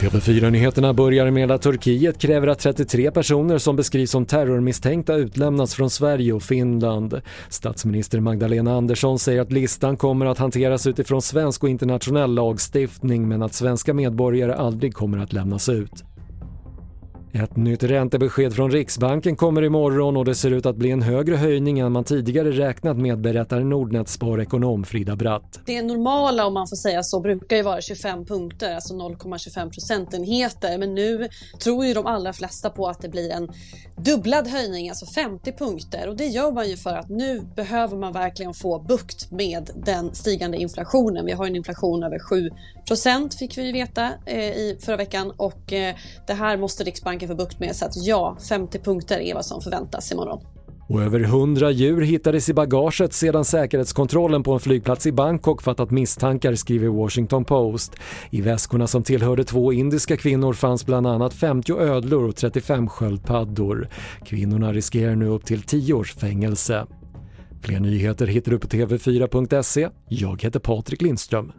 TV4-nyheterna börjar med att Turkiet kräver att 33 personer som beskrivs som terrormisstänkta utlämnas från Sverige och Finland. Statsminister Magdalena Andersson säger att listan kommer att hanteras utifrån svensk och internationell lagstiftning men att svenska medborgare aldrig kommer att lämnas ut. Ett nytt räntebesked från Riksbanken kommer imorgon och det ser ut att bli en högre höjning än man tidigare räknat med berättar Nordnets sparekonom Frida Bratt. Det normala om man får säga så brukar ju vara 25 punkter, alltså 0,25 procentenheter. Men nu tror ju de allra flesta på att det blir en dubblad höjning, alltså 50 punkter. Och det gör man ju för att nu behöver man verkligen få bukt med den stigande inflationen. Vi har en inflation över 7 procent fick vi veta eh, i förra veckan och eh, det här måste Riksbanken försöker få bukt med. Så att ja, 50 punkter är vad som förväntas imorgon. Och över 100 djur hittades i bagaget sedan säkerhetskontrollen på en flygplats i Bangkok fattat misstankar, skriver Washington Post. I väskorna som tillhörde två indiska kvinnor fanns bland annat 50 ödlor och 35 sköldpaddor. Kvinnorna riskerar nu upp till 10 års fängelse. Fler nyheter hittar du på tv4.se. Jag heter Patrik Lindström.